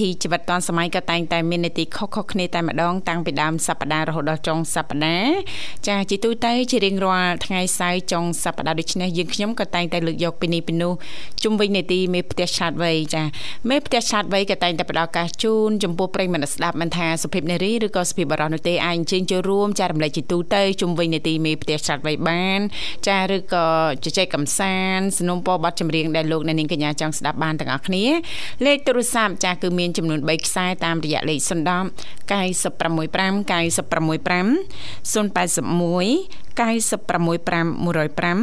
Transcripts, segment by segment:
ធីជីវិតឌွန်សម័យក៏តែងតែមាននីតិខុសៗគ្នាតែម្ដងតាំងពីដើមសប្ដាហ៍រហូតដល់ចុងសប្ដាហ៍ចាជាទូទៅជារៀងរាល់ថ្ងៃសៅរ៍ចុងសប្ដាហ៍ដូចនេះយើងខ្ញុំក៏តែងតែលើកយកពីនេះពីនោះជុំវិញនីតិមេផ្ទះឆាតវ័យចាមេផ្ទះឆាតវ័យក៏តែងតែផ្ដល់ឱកាសជូនចំពោះប្រិយមិត្តស្ដាប់មិនថាសុភិបនារីឬក៏សុភិបបរោះនោះទេអាចអញ្ជើញចូលរួមចែករំលែកជាទូទៅជុំវិញនីតិមេផ្ទះឆាតវ័យបាន ចាឬក៏ជជែកកំសាន្តสนុំពរប័ណ្ណចម្រៀងដែលលោកអ្នកនាងកញ្ញាចង់ស្ដាប់បានទាំងអស់គ្នាលេខទូរស័ព្ទចាស់គឺមាន នចំនួន3ខ្សែតាមរយៈលេខ010 965 965 081 965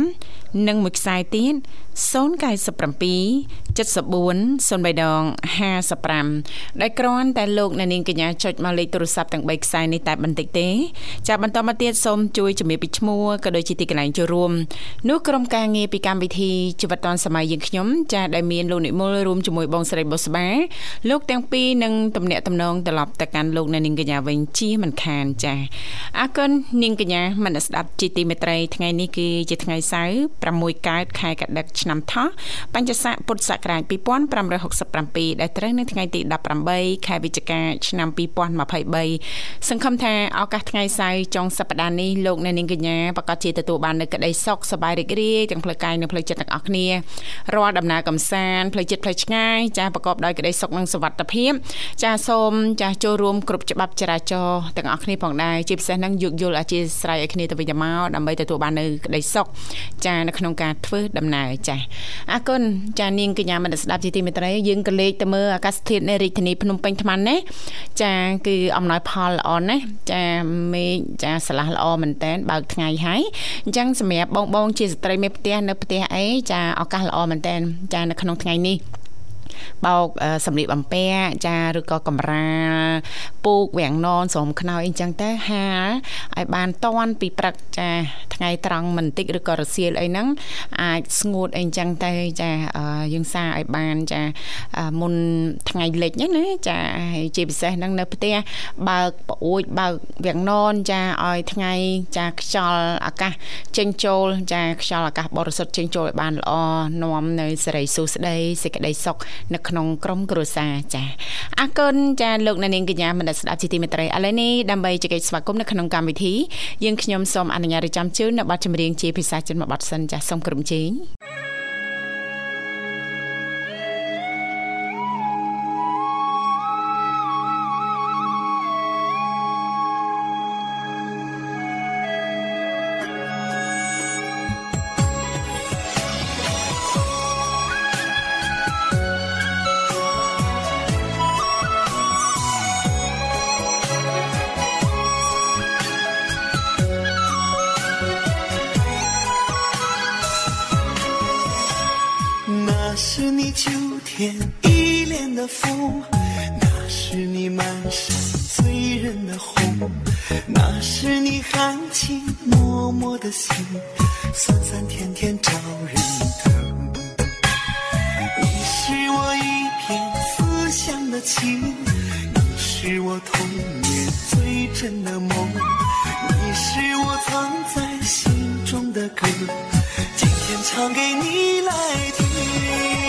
105និងមួយខ្សែទៀត097 74 03ដង55ដែលគ្រាន់តែលោកអ្នកនាងកញ្ញាចុចមកលេខទូរស័ព្ទទាំង3ខ្សែនេះតែបន្តិចទេចាបន្តមកទៀតសូមជួយជំរាបពីឈ្មោះក៏ដូចជាទីកន្លែងចូលរួមនោះក្រុមការងារពីកម្មវិធីជីវិតឌွန်សម័យយើងខ្ញុំចាដែលមានលោកនិមលរួមជាមួយបងស្រីបុស្បាលោកទាំងពីរនឹងតំណាក់តំណងត្រឡប់ទៅកាន់លោកអ្នកនាងកញ្ញាវិញជាមិនខានចាអរគុណនាងកញ្ញាមនស្ដាប់ជាទីមេត្រីថ្ងៃនេះគឺជាថ្ងៃសៅរ៍6កើតខែកដិកឆ្នាំថោះបញ្ញស័កពុទ្ធសករាជ2567ដែលត្រូវនៅថ្ងៃទី18ខែវិច្ឆិកាឆ្នាំ2023សង្ឃឹមថាឱកាសថ្ងៃសៅរ៍ចុងសប្តាហ៍នេះលោកអ្នកនាងកញ្ញាប្រកាសជាទទួលបាននូវក្តីសុខសប្បាយរីករាយទាំងផ្លូវកាយនិងផ្លូវចិត្តទាំងអស់គ្នារាល់ដំណើរកំសាន្តផ្លូវចិត្តផ្លូវឆ្ងាយចាស់ប្រកបដោយក្តីសុខនិងសុវត្ថិភាពចាស់សូមចាស់ចូលរួមគ្រប់ច្បាប់ចរាចរណ៍ទាំងអស់គ្នាផងដែរជាពិសេសនឹងយោគយល់អធិស្ឋានឲ្យគ្នាទៅវិញទៅមកដើម្បីទទួលបាននូវក្តីសុខចានៅក្នុងការធ្វើដំណើរចាអរគុណចានាងកញ្ញាមនស្ដាប់ជាទីមេត្រីយើងក៏លេខទៅមើលអាកាសធាតុនៅរាជធានីភ្នំពេញថ្មនេះចាគឺអំណោយផលល្អណាស់ចាមេឃចាស្រឡះល្អមែនតែនបើកថ្ងៃហើយអញ្ចឹងសម្រាប់បងបងជាស្ត្រីមេផ្ទះនៅផ្ទះអីចាឱកាសល្អមែនតែនចានៅក្នុងថ្ងៃនេះ បោកសម្លៀកបំពាក់ចាឬក៏កំរាលពូកវាំងននស្រោមខ្នើយអីចឹងទៅហាលឲ្យបានតន់ពីព្រឹកចាថ្ងៃត្រង់មិនតិចឬក៏រសៀលអីហ្នឹងអាចស្ងួតអីចឹងទៅចាយើងសារឲ្យបានចាមុនថ្ងៃលិចហ្នឹងណាចាហើយជាពិសេសហ្នឹងនៅផ្ទះបើកប្អួចបើកវាំងននចាឲ្យថ្ងៃចាខ្យល់អាកាសចេញចូលចាខ្យល់អាកាសបរិសុទ្ធចេញចូលឲ្យបានល្អនាំនៅសេរីសុស្ដីសេចក្តីសុខនៅក្នុងក្រុមគ្រួសារចាអរគុណចាលោកអ្នកនាងកញ្ញាមនស្ដាប់ជាទីមេត្រីឥឡូវនេះដើម្បីជែកស្វាគមន៍នៅក្នុងកម្មវិធីយើងខ្ញុំសូមអនុញ្ញាតរៀបចំជូននៅប័ណ្ណចម្រៀងជាភាសាចិនមួយប័ណ្ណសិនចាសូមក្រុមជេង 是我童年最真的梦。你是我藏在心中的歌，今天唱给你来听。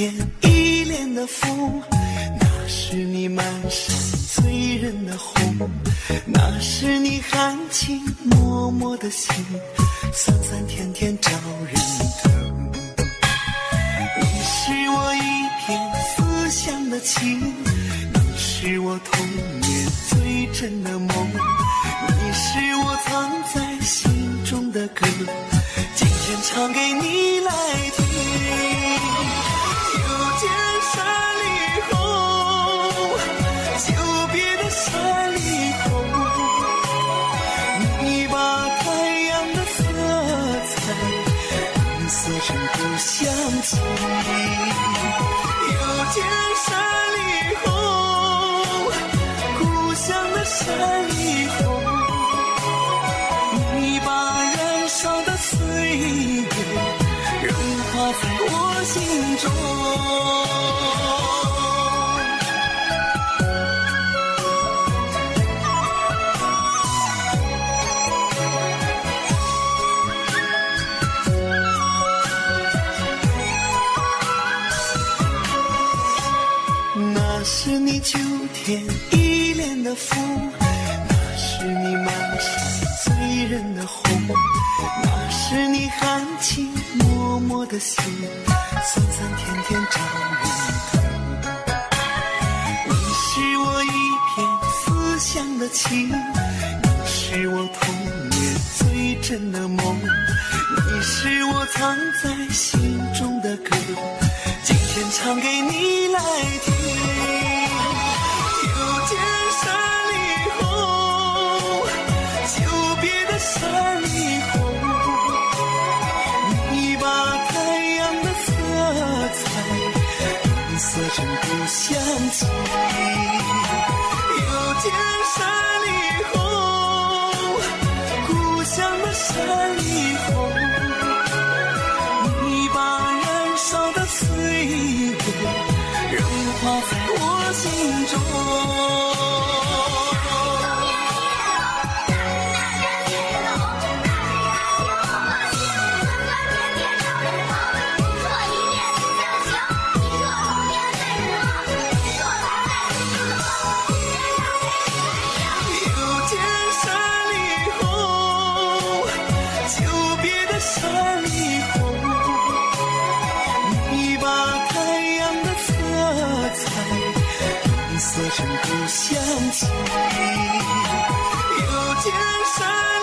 天一脸的风，那是你满山醉人的红，那是你含情脉脉的心，酸酸甜甜招人疼。你是我一片思乡的情，你是我童年最真的梦，你是我藏在心中的歌，今天唱给你来听。见山里红，久别的山里红，你把太阳的色彩染色成故乡情。又见天一脸的风，那是你满山醉人的红，那是你含情脉脉的心，酸酸甜甜招人疼。你是我一片思乡的情，你是我童年最真的梦，你是我藏在心中的歌，今天唱给你来听。Gracias. 生不相欠。又见山。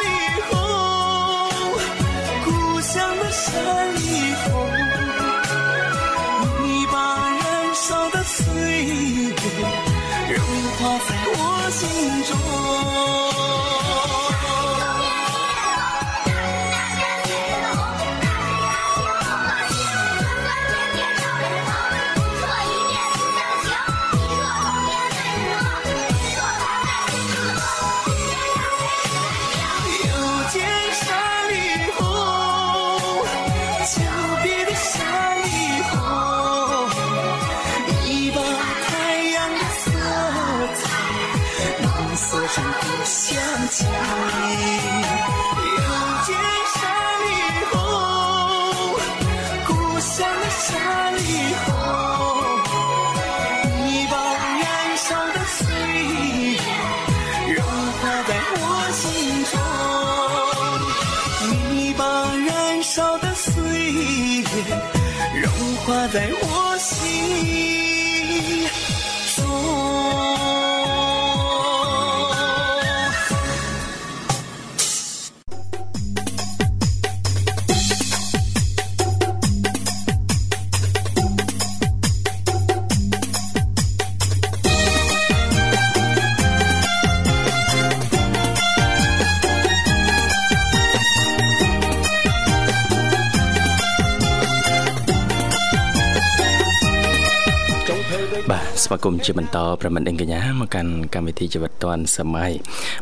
គមន៍ជាបន្តប្រមិត្តអង្កញ្ញាមកកាន់កម្មវិធីជីវិតឌွန်សម័យ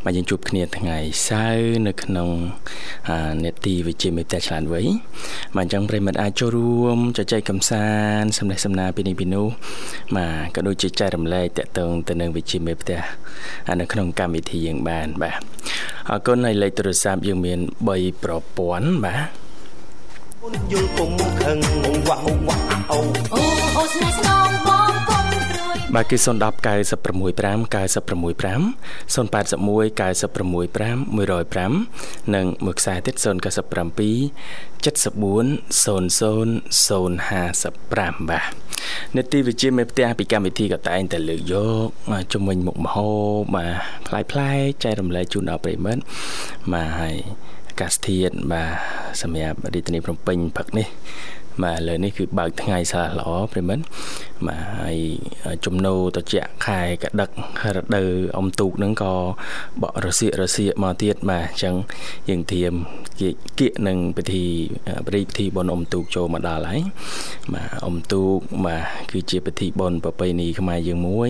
មកយើងជួបគ្នាថ្ងៃសៅរ៍នៅក្នុងនេតិវិជ្ជាមេផ្ទះឆ្លានវៃមកអញ្ចឹងប្រិមិត្តអាចចូលរួមជជែកកម្សាន្តសំណេះសំណាលពីនេះពីនោះមកក៏ដូចជាចែករំលែកតកតងទៅនឹងវិជ្ជាមេផ្ទះនៅក្នុងកម្មវិធីយើងបានបាទអរគុណហើយលេខទូរស័ព្ទយើងមាន3ប្រព័ន្ធបាទយល់គុំខឹងវ៉ាវ៉ាអូអូអូស្នេហ៍ស្នងបងគុំព្រួយ បាទគឺ010 965 965 081 965 105និងមួយខ្សែទៀត097 74 00 055បាទនេតិវិជាមេផ្ទះពីកម្មវិធីក៏តែងតែលើកយកជំនាញមុខមហោបាទផ្លែផ្លែចែករំលែកជូនដល់ប្រិមិត្តបាទហើយអាកាសធាតុបាទសម្រាប់រាជធានីភ្នំពេញផឹកនេះ បាទឥឡូវនេះគឺបើកថ្ងៃស្រាល្អប្រិមិត្តបាទហើយចំណូលត្រជាក់ខែកដឹករដូវអុំទូកហ្នឹងក៏បក់រសៀករសៀកមកទៀតបាទអញ្ចឹងយើងធៀមគៀកនឹងពិធីបរិយពិធីបុណ្យអុំទូកចូលមកដល់ហើយបាទអុំទូកបាទគឺជាពិធីបុណ្យប្រពៃណីខ្មែរយើងមួយ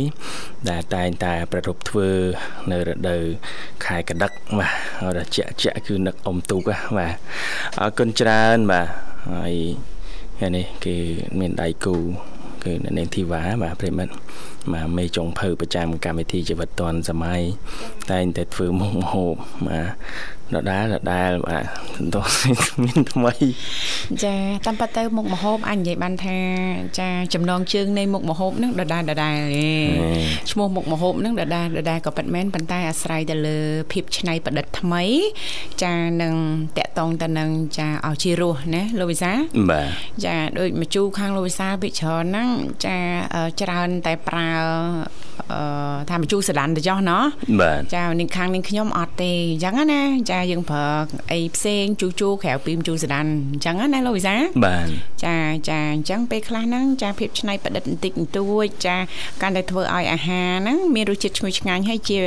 ដែលតែងតែប្រារព្ធធ្វើនៅរដូវខែកដឹកបាទរជាក់ជាក់គឺនឹកអុំទូកបាទអរគុណច្រើនបាទហើយ ថ្ងៃនេះគឺមានដៃគូគឺអ្នកនាងធីវ៉ាបាទប្រិមិត្តបាទមេចុងភៅប្រចាំកម្មវិធីជីវិតឌွန်សម័យតែងតែធ្វើមុខមហូបបាទ ដដែលដដែលបាទតោះមានថ្មីចាតាមពិតទៅមុខមហូបអញនិយាយបានថាចាចំណងជើងនៃមុខមហូបហ្នឹងដដែលដដែលឈ្មោះមុខមហូបហ្នឹងដដែលដដែលក៏ពិតមែនប៉ុន្តែអាស្រ័យទៅលើភាពច្នៃប្រឌិតថ្មី ចានឹងតកតងទៅនឹងចាឲ្យជារសណាលោកវិសាបាទចាដូចមជូរខាងលោកវិសាពីច្រើនហ្នឹងចាច្រើនតែប្រើអឺ ថាមជូរសាឡាន់ទៅចោះណោះចានឹងខាងនឹងខ្ញុំអត់ទេអញ្ចឹងណាចាយើងប្រើអីផ្សេងជូរជូរក្រៅពីមជូរសាឡាន់អញ្ចឹងណាលោកវិសាបាទ ចាចាអញ្ចឹងពេលខ្លះហ្នឹងចាភាពច្នៃប្រឌិតបន្តិចបន្តួចចាកាន់តែធ្វើឲ្យអាហារហ្នឹងមានរសជាតិឈ្ងុយឆ្ងាញ់ហើយជារ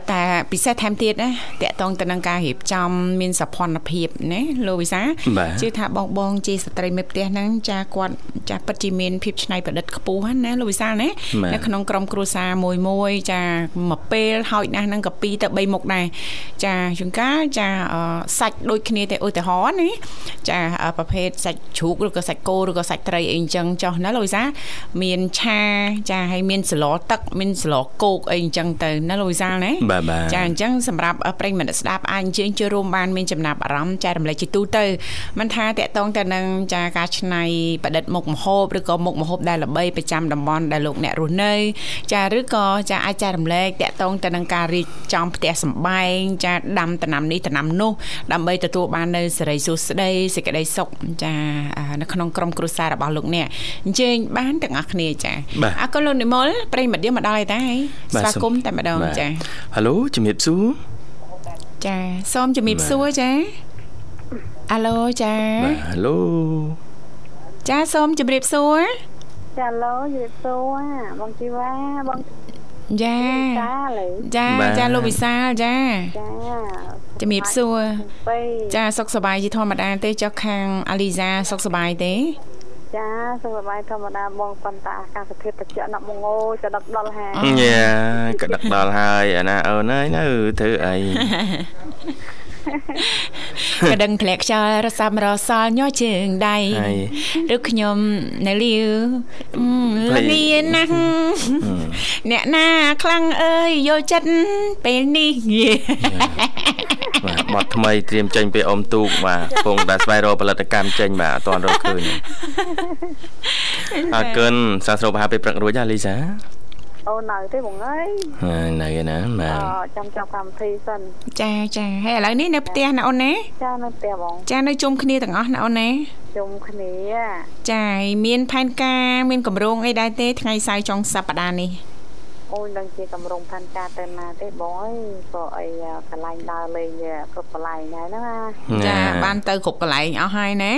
ត់តែពិសេសថែមទៀតណាតកតងទៅនឹងការរៀបចំមានសភនភាពណាលោកវិសាជឿថាបងបងជាស្ត្រីមេផ្ទះហ្នឹងចាគាត់ចាពិតជាមានភាពច្នៃប្រឌិតខ្ពស់ណាលោកវិសាណានៅក្នុងក្រុមគ្រួសារមួយមួយចាមួយពេលហើយណាស់ហ្នឹងក៏2ទៅ3មុខដែរចាជួនកាលចាសាច់ដូចគ្នាតែឧទាហរណ៍ណាចាប្រភេទសាច់ជ្រូកឬក៏សាច់គោឬក៏សាច់ត្រីអីអញ្ចឹងចុះណាលោកវិសាមានឆាចាហើយមានសឡទឹកមានសឡគោកអីអញ្ចឹងទៅណាលោកវិសាណាចាអញ្ចឹងសម្រាប់ប្រិយមិត្តស្ដាប់អាចអញ្ជើញចូលរួមបានមានចំណាប់អារម្មណ៍ចែករំលែកជាទូទៅមិនថាតកតងទៅនឹងចាការច្នៃប្រឌិតមុខម្ហូបឬក៏មុខម្ហូបដែលល្បីប្រចាំតំបន់ដែលលោកអ្នករស់នៅចាឬក៏ចាអាចចែករំលែកតកតងទៅនឹងការរៀបចំផ្ទះសម្បែងចាដាំដំណាំនេះដំណាំនោះដើម្បីទទួលបាននៅសេរីសុខស្ដីសេចក្តីសុខចានៅក្នុងក្រុមគ្រួសាររបស់លោកអ្នកអញ្ជើញបានទាំងអស់គ្នាចាអរគុណលោកនិមលប្រិយមិត្តយើងមកដល់ហើយតាស្វាគមន៍តែម្ដងចាហៅឡូជំរាបសួរចាសូមជំរាបសួរចាអាឡូចាបាទហៅឡូចាសូមជំរាបសួរចាឡូជំរាបសួរបងជីវ៉ាបង ចាចាចាលោកវិសាលចាចាជំរាបសួរចាសុខសប្បាយជាធម្មតាទេចុះខាងអាលីសាសុខសប្បាយទេចាសុខសប្បាយធម្មតាបងប៉ុន្តែអាកាសធាតុត្រជាក់ណាស់បងអូយក៏ដឹកដល់ហើយយ៉ាក៏ដឹកដល់ហើយអាណាអូនអើយនៅធ្វើអី កដឹងធ្លាក់ខ្យល់រសាំរសល់ញ័រជើងដៃឬខ្ញុំនៅលាវលងាណាស់អ្នកណាខ្លាំងអើយយកចិត្តពេលនេះងាបាទបត់ថ្មីត្រៀមចេញពីអ៊ំទូកបាទកំពុងតែស្វែងរកផលិតកម្មចេញបាទអត់ទាន់រកឃើញអរគុណសាស្ត្រោបហាពេលព្រឹករួចណាលីសា អូននៅទេបងអើយនៅឯណាបាទអូចាំចាប់កម្មវិធីសិនចាចាហើយឥឡូវនេះនៅផ្ទះណាអូនណាចានៅផ្ទះបងចានៅជុំគ្នាទាំងអស់ណាអូនណាជុំគ្នាចាមានផែនការមានកម្រងអីដែរទេថ្ងៃសៅរ៍ចុងសប្តាហ៍នេះអូននឹងជាកម្រងផែនការទៅណាទេបងអើយក៏អីកន្លែងដើរលេងគ្រប់កន្លែងដែរហ្នឹងណាចាបានទៅគ្រប់កន្លែងអស់ហើយណា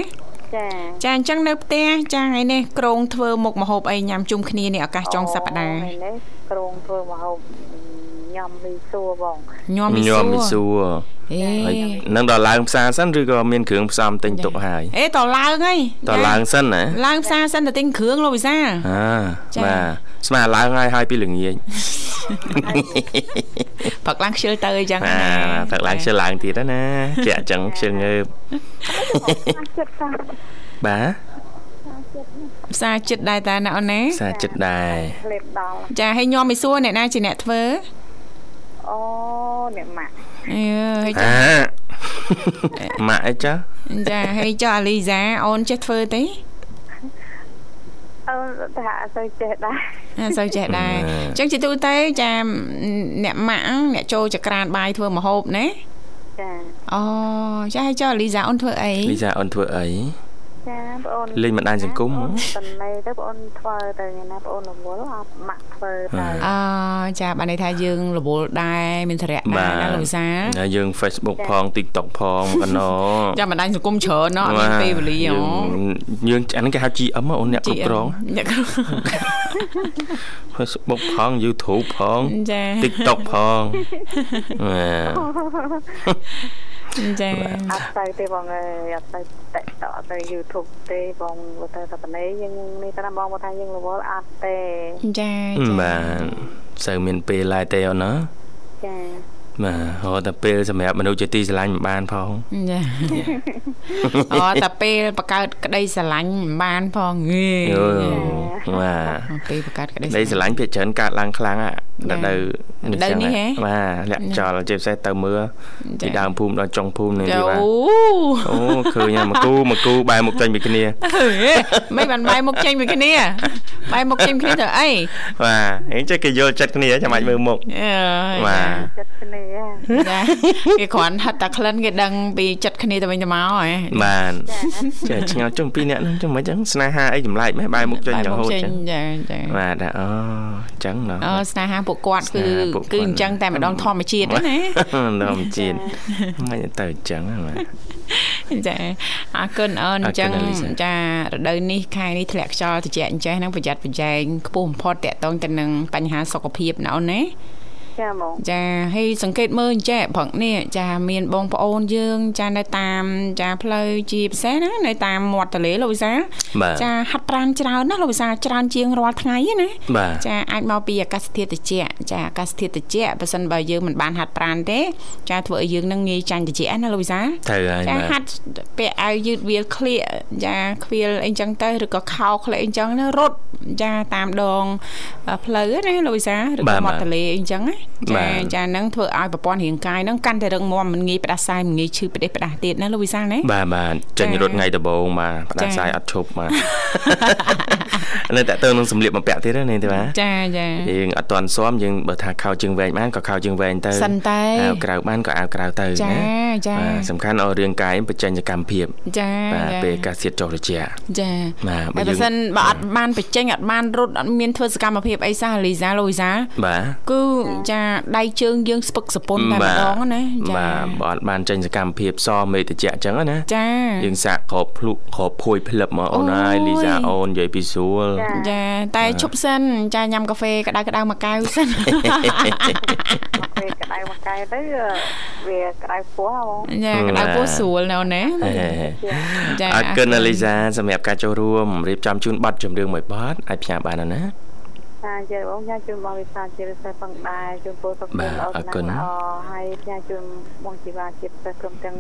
ចាចាអញ្ចឹងនៅផ្ទះចាថ្ងៃនេះក្រងធ្វើមុខម្ហូបអីញ៉ាំជុំគ្នានេះឱកាសចុងសប្តាហ៍នេះក្រងធ្វើម្ហូបញញ៉ាំមីសួរបងញោមមីញោសួមមីសួរអេហើយនឹងដល់ឡើងផ្សារសិនឬក៏មានគ្រឿងផ្សំទិញទុកហើយអេតឡើងហើយតឡើងសិនណាឡើងផ្សារសិនទៅទិញគ្រឿងលោកវិសាអាចា៎បាទ ស្មាឡើងហើយហើយពីល្ងាចផឹកឡើងខ្ជិលទៅអីចឹងអាផឹកឡើងជិលឡើងទៀតហើយណាជាក់ចឹងខ្ជិលងើបចិត្តសាបាទផ្សារចិត្តដែរតាណាអូនណាផ្សារចិត្តដែរក្លេបដល់ចាហើយញោមមីសួរអ្នកណាជាអ្នកធ្វើអូអ្នកម៉ាក់អឺហើយចាអាម៉ាក់អីចាចាហើយចុះអាលីសាអូនចេះធ្វើទេ អូថាអត់ទៅចេះដែរអត់សូវចេះដែរអញ្ចឹងជាទូទៅចាអ្នកម៉ាក់អ្នកចូលចក្រានបាយធ្វើម្ហូបណាចាអូចាហើយចុះអាលីសាអូនធ្វើអីលីសាអូនធ្វើអី ចាបងអូនលេងមិនដាច់សង្គមតំណេទៅបងអូនធ្វើទៅថ្ងៃណាបងអូនរវល់អត់ម៉ាក់ធ្វើទៅអចាបានន័យថាយើងរវល់ដែរមានសារៈដែរណាលោកវិសាយើង Facebook ផង TikTok ផងកណោចាំមិនដាច់សង្គមច្រើនណោះអត់មានពេលវេលាអូយើងអានេះគេហៅ GM អូនអ្នកគ្រប់គ្រងអ្នកគ្រប់ Facebook ផង YouTube ផង TikTok ផងបាទ ចាអត់ទៅទេបងអើយអត់ទៅតិកតទៅ YouTube ទេបងទៅតែប៉ុណ្ណេះយើងនេះតែបងមកថាយើងរវល់អត់ទេចាចាបាទសូវមានពេលឡើយទេអូនណាចា បាទហៅតែពេលសម្រាប់មនុស្សជាទីស្រឡាញ់មិនបានផងចាអូតែពេលបង្កើតក្តីស្រឡាញ់មិនបានផងងើយល់បាទពេលបង្កើតក្តីដីស្រឡាញ់ភាគច្រើនកើតឡើងខ្លាំងអារដូវរដូវនេះហ៎បាទលាក់ចោលជាពិសេសទៅមើលចាពីដើមភូមិដល់ចុងភូមិនេះចាទេបាទអូអូឃើញហើយមកគូមកគូបែរមុខចេញពីគ្នាមិនបានបាយមុខចេញពីគ្នាបាយមុខចេញពីគ្នាទៅអីបាទអញ្ចឹងគេយល់ចិត្តគ្នាចាំអាចមើលមុខអឺបាទចិត្តគ្នា ចាគេគ្រាន់ហិតតែក្លិនគេដឹងពីចិត្តគ្នាទៅវិញទៅមកហ៎បាទចាឆ្ងល់ជុំពីរអ្នកហ្នឹងចឹងមិនចឹងស្នេហាអីចម្លែកម៉េះបែរមុខចេញបាយរមុខហូតចេញចឹងចាចាបាទអូអញ្ចឹងណោះអូស្នេហាពួកគាត់គឺស្នេហាពួកគាត់គឺអញ្ចឹងតែម្ដងធម្មជាតិហ្នឹងណាដល់ជាតិមិនទៅអញ្ចឹងហ្នឹងបាទចាអរគុណអូនអញ្ចឹងអរគុណ Elisa ចារដូវនេះខែនេះធ្លាក់ខ្យល់ត្រជាក់អញ្ចេះហ្នឹងប្រយ័ត្នប្រយែងខ្ពស់បំផុតតកតងទៅនឹងបញ្ហាសុខភាពណាអូនណា ចាហ្មងចាហើយសង្កេតមើលអញ្ចេះព្រឹកនេះចាមានបងប្អូនយើង ចានៅតាមចាផ្លូវជាពិសេសណានៅតាមមាត់ទន្លេលោកវិសាលបាទចាហាត់ប្រាណច្រើនណាស់លោកវិសាលច្រើនជាងរាល់ថ្ងៃហ្នឹងណាបាទចាអាចមកពីអាកាសធាតុត្រជាក់ចាអាកាសធាតុត្រជាក់បើសិនបើយើងមិនបានហាត់ប្រាណទេចាធ្វើឲ្យយើងនឹងងាយចាញ់ត្រជាក់ណាលោកវិសាលត្រូវហើយចាបាទហាត់ពាក់អាវយឺតវាលក្លៀកចាខ្វៀលអីចឹងទៅឬក៏ខោក្លេអីចឹងណារត់ចាតាមដងផ្លូវណាលោកវិសាឬក៏មាត់ទន្លេអីចឹងណាចាចាហ្នឹងធ្វើឲ្យប្រព័ន្ធរាងកាយហ្នឹងកាន់តែរឹងមាំមិនងាយផ្ដាសាយមិនងាយឈឺផ្ដេសផ្ដាស់ទៀតណាលោកវិសាលណាបាទបាទចេញចារត់ថ្ងៃដំបូងបាទផ្ដាចាសាយអត់ឈប់បាទនៅតែទៅនឹងសម្លៀកបំពាក់ទៀតណាទេបាទចាចាយើងអត់ទាន់ស៊ាំយើងបើថាខោជើងវែងបានក៏ខោជើងវែងទៅសិនតែអាវក្រៅបានក៏អាវក្រៅទៅចាណាចាបាទសំខាន់ឲ្យរាងកាយបញ្ចេញសកម្មភាពចាបាទចាពេលអាកាសធាតុចុះត្រជាក់ចាបាទបើបើយើងសិនបើអត់បានបញ្ចេញអត់បានរត់អត់មានធ្វើសកម្មភាពអីសោះលីសាលូយសាបាទគឺចាដៃជើងយើងស្ពឹកសពុនតែម្ដងណាចាបាទបើអត់បានចេញសកម្មភាពសមេតិចអញ្ចឹងណាចាយើងសាកក្របភ្លុកក្របភួយភ្លឹបមកអូនហើយអូយលីសាអូននិយាយពីស្រួលចាតែឈប់សិនចាញ៉ាំកាហ្វេក្តៅក្តៅមួយកែវសិនពេលក្តៅមកកែទៅវាក្តៅពោះហ៎បងចាក្តៅពោះស្រួលណូណាចាអរគុណលីសាសម្រាប់ការចូលរួមរៀបចំជូនប័ណ្ណចម្រៀងមួយប័ណ្ណអាចផ្ញើបានណា ចាជិះបងញ៉ាំជូនបងវិសាលជាពិសេសផងដែរជូនពរសុខបាភាពទល្អអរគុណល្អហើយញ៉ាំជូនបងជីវ៉ាជាពិសេសក្រុមទាំង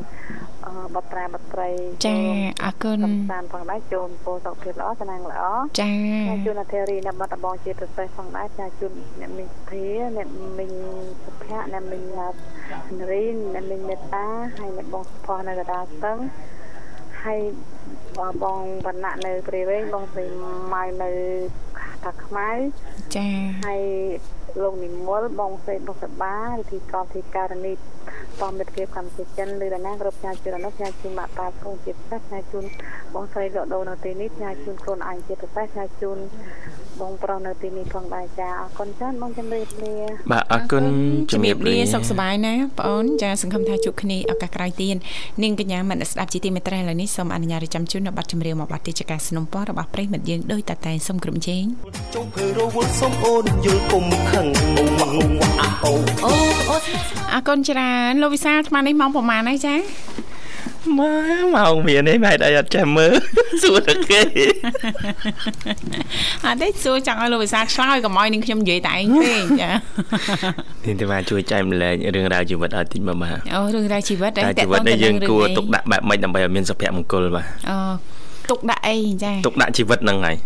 អឺបត្រែបត្រីចាអរគុណកំសាន្តផងដែរជូនពរសុខភាពល្អសំណាងល្អចាញ៉ាំជូនអធិរីអ្នកបាត់ដំបងជាពិសេសផងដែរញ៉ាំជូនអ្នកមីងធាអ្នកមីងសុភ័ក្រអ្នកមីងនារីអ្នកមីងមេត្តាហើយអ្នកបងសុផោះនៅកណ្ដាលស្ទឹងហើយបងបងវណ្ណៈនៅព្រាវែងបងស្រីម៉ៅនៅ តាខ្មៅចាហើយលោកនិមលបងសេនបុសបាវិធីកោធីការនីបងមិត្តភាពកម្ពុជាចិនឬដល់ណាគ្រប់ផ្សាយជូនអនុផ្សាយជូនមកតាកូនជាពិសេសផ្សាយជូនបងស្រីលក់ដូរនៅទីនេះផ្សាយជូនខ្លួនឯងជាពិសេសផ្សាយជូនបងប្រុសនៅទីនេះផងដែរចាអរគុណច្រើនបងជំរាបលាបាទអរគុណជំរាបលាសុខសប្បាយណាបងអូនចាសង្ឃឹមថាជួបគ្នាឱកាសក្រោយទៀតនាងកញ្ញាមនស្ដាប់ជាទីមេត្រីឥឡូវនេះសូមអនុញ្ញាតរៀបចំជូននៅប័ណ្ណចម្រៀងមួយប័ណ្ណទីជាការสนុំពររបស់ប្រិយមិត្តយើងដោយតតែសូមគ្រប់ជេងចុងភើរវល់សុំអូនយល់គុំខឹងអូវ៉ាអូវ៉ាអាអូអូអូស្នេហ៍ស្នងអរគុណច្រើនលោកវិសាលអាត្មានេះម៉ោងប្រហែលហើយចាម៉ែមកមាននេះម៉ែអីអត់ចេះមើលសួរតែគេអត់ទេសួរចង់ឲ្យលោកវិសាលឆ្លើយកុំឲ្យនឹងខ្ញុំនិយាយតែឯងពេកចានេះតែមកជួយចែកម្លែករឿងរ៉ាវជីវិតឲ្យតិចមកបាទអូរឿងរ៉ាវជីវិតតែជីវិតនេះយើងគួរទុកដាក់បែបម៉េចដើម្បីឲ្យមានសុភមង្គលបាទអូ ទុកដាក់អីចាទុកដាក់ជីវិតហ្នឹងហើយ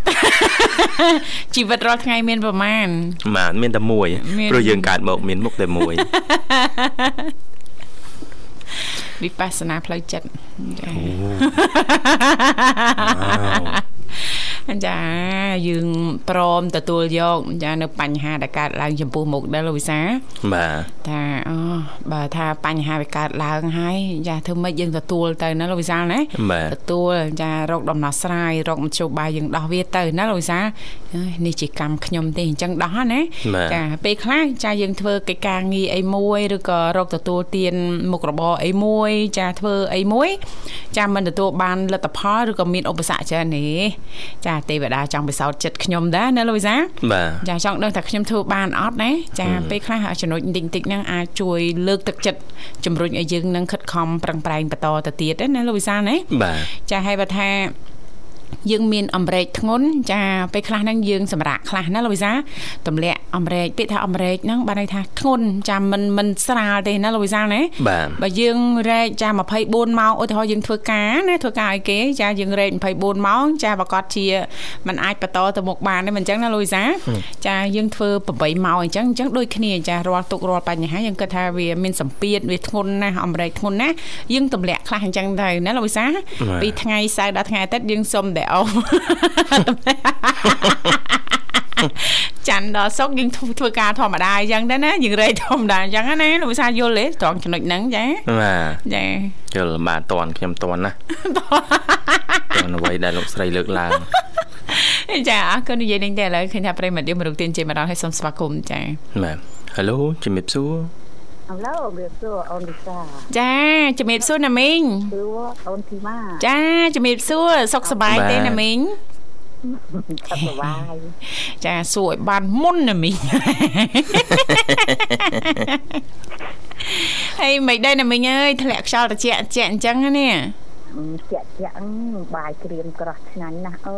ជីវិតរាល់ថ្ងៃមានប្រមាណបាទមានតែមួយមានព្រោះយើងកើតមកមានមុខតែមួយវិបស្សនាផ្លូវចិត្តចា ចាយើងព្រមទទួលយកចានៅបញ្ហាដែលកើតឡើងចំពោះមុខដែរលោកវិសាបាទថាអូបើថាបញ្ហាវាកើតឡើងហើយចាធ្វើម៉េចយើងទទួលទៅណាលោកវិសាលណាបាទទទួលចារកដំណោះស្រាយរកមធ្យោបាយយើងដោះវាទៅណាលោកវិសាលអើយនេះជាកម្មខ្ញុំទេអញ្ចឹងដោះណាបាទចាពេលខ្លះចាយើងធ្វើកិច្ចការងារអីមួយឬក៏រកទទួលទានមុខរបរអីមួយ ចាធ្វើអីមួយ ចាមិនទទួលបានលទ្ធផលឬក៏មានឧបសគ្គច្រើននេះចាទេវតាចង់ពិសោធន៍ចិត្តខ្ញុំដែរណាលោកវិសាលបាទចាចង់ដឹងថាខ្ញុំធ្វើបានអត់ណាចាពេលខ្លះចំណុចបន្តិចបន្តិចហ្នឹងអាចជួយលើកទឹកចិត្តជំរុញឲ្យយើងនឹងខិតខំប្រឹងប្រែងបន្តទៅទៀតណាលោកវិសាលណាបាទចាហើយបើថា យើងមានអំរែកធ្ងន់ចាពេលខ្លះហ្នឹងយើងសម្រាកខ្លះណាលោកវិសាទម្លាក់អំរែកពាក្យថាអំរែកហ្នឹងបានន័យថាធ្ងន់ចាមិនមិនស្រាលទេណាលោកវិសាណាបាទបើយើងរែកចា24ម៉ោងឧទាហរណ៍យើងធ្វើការណាធ្វើការឲ្យគេចាយើងរែក24ម៉ោងចាប្រកាសជាมันអាចបន្តទៅមុខបានទេមិនអញ្ចឹងណាលូយសាចាយើងធ្វើ8ម៉ោងអញ្ចឹងអញ្ចឹងដូចគ្នាចារាល់ទុករាល់បញ្ហាយើងគិតថាវាមានសម្ពាធវាធ្ងន់ណាស់អំរែកធ្ងន់ណាស់យើងទម្លាក់ខ្លះអញ្ចឹងទៅណាលូយសាពីថ្ងៃសៅរ៍ដល់ថ្ងៃអាទិត្យយើងសុំតែអោច័ន្ទដល់សុកយើងធ្វើធ្វើការធម្មតាអញ្ចឹងដែរណាយើងរែកធម្មតាអញ្ចឹងណាលោកវិសាយល់ទេត្រង់ចំណុចហ្នឹងចាបាទចាយល់បាទតន់ខ្ញុំតន់ណាតន់អ្វីដែលលោកស្រីលើកឡើងចាអរគុណនិយាយនេះតែឥឡូវឃើញថាប្រិមត្តយើងមរុកទានជិះមកដល់ហើយសូមស្វាគមន៍ចាបាទ Halo ជំរាបសួរ ឥឡូវវាសួរអូនវិសាចាជំរាបសួរណាមីងសួរអូនធីម៉ាចាជំរាបសួរសុខសប្បាយទេណាមីងសុខសប្បាយចាសួរឲ្យបានមុនណាមីងហើយមិនដែរណាមីងអើយធ្លាក់ខ្យល់ត្រជាក់ត្រជាក់អញ្ចឹងណានេះ ជាក់ជាក់បាយក្រៀមក្រោះឆ្ងាញ់ណាស់អូ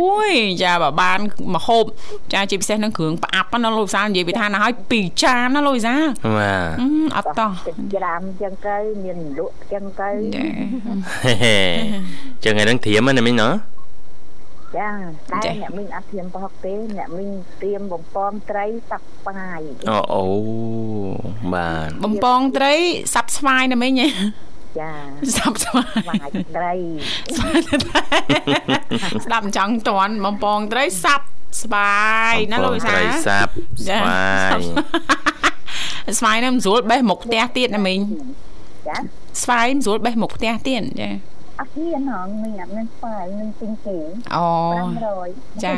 អូយចាបើបានមកហូបចាជាពិសេសនឹងគ្រឿងផ្អាប់ណាលោកវិសាលនិយាយពីថាណាហើយ2ចានណាលោកវិសាលបាទអឺអត់តោះទឹកក្រាមចឹងទៅមានលក់ចឹងទៅចាចឹងថ្ងៃហ្នឹងធៀមណាមិញណ៎ចាតែចា៎អ្នកមីងអត់ធៀមប្រហុកទេអ្នកមីងត្រៀមបំពងត្រីសាប់បាយអូអូបាទបំពងត្រីសាប់ស្វាយណាមីងហ៎ ចាសាប់ស្វាយបាយត្រីស្ដាប់អញ្ចឹងតន់បំពងត្រីសាប់ស្វាយណាលោកវិសាត្រីសាប់ចាស្វាយស្វាយនឹងមិនស្រួលបេះមុខផ្ទះទៀតណាមីងចាស្វាយមិនស្រួលបេះមុខផ្ទះទៀតចាអត់ហ៊ានហងមីងអត់មានស្បាយនឹងទិញគេអូ500ចា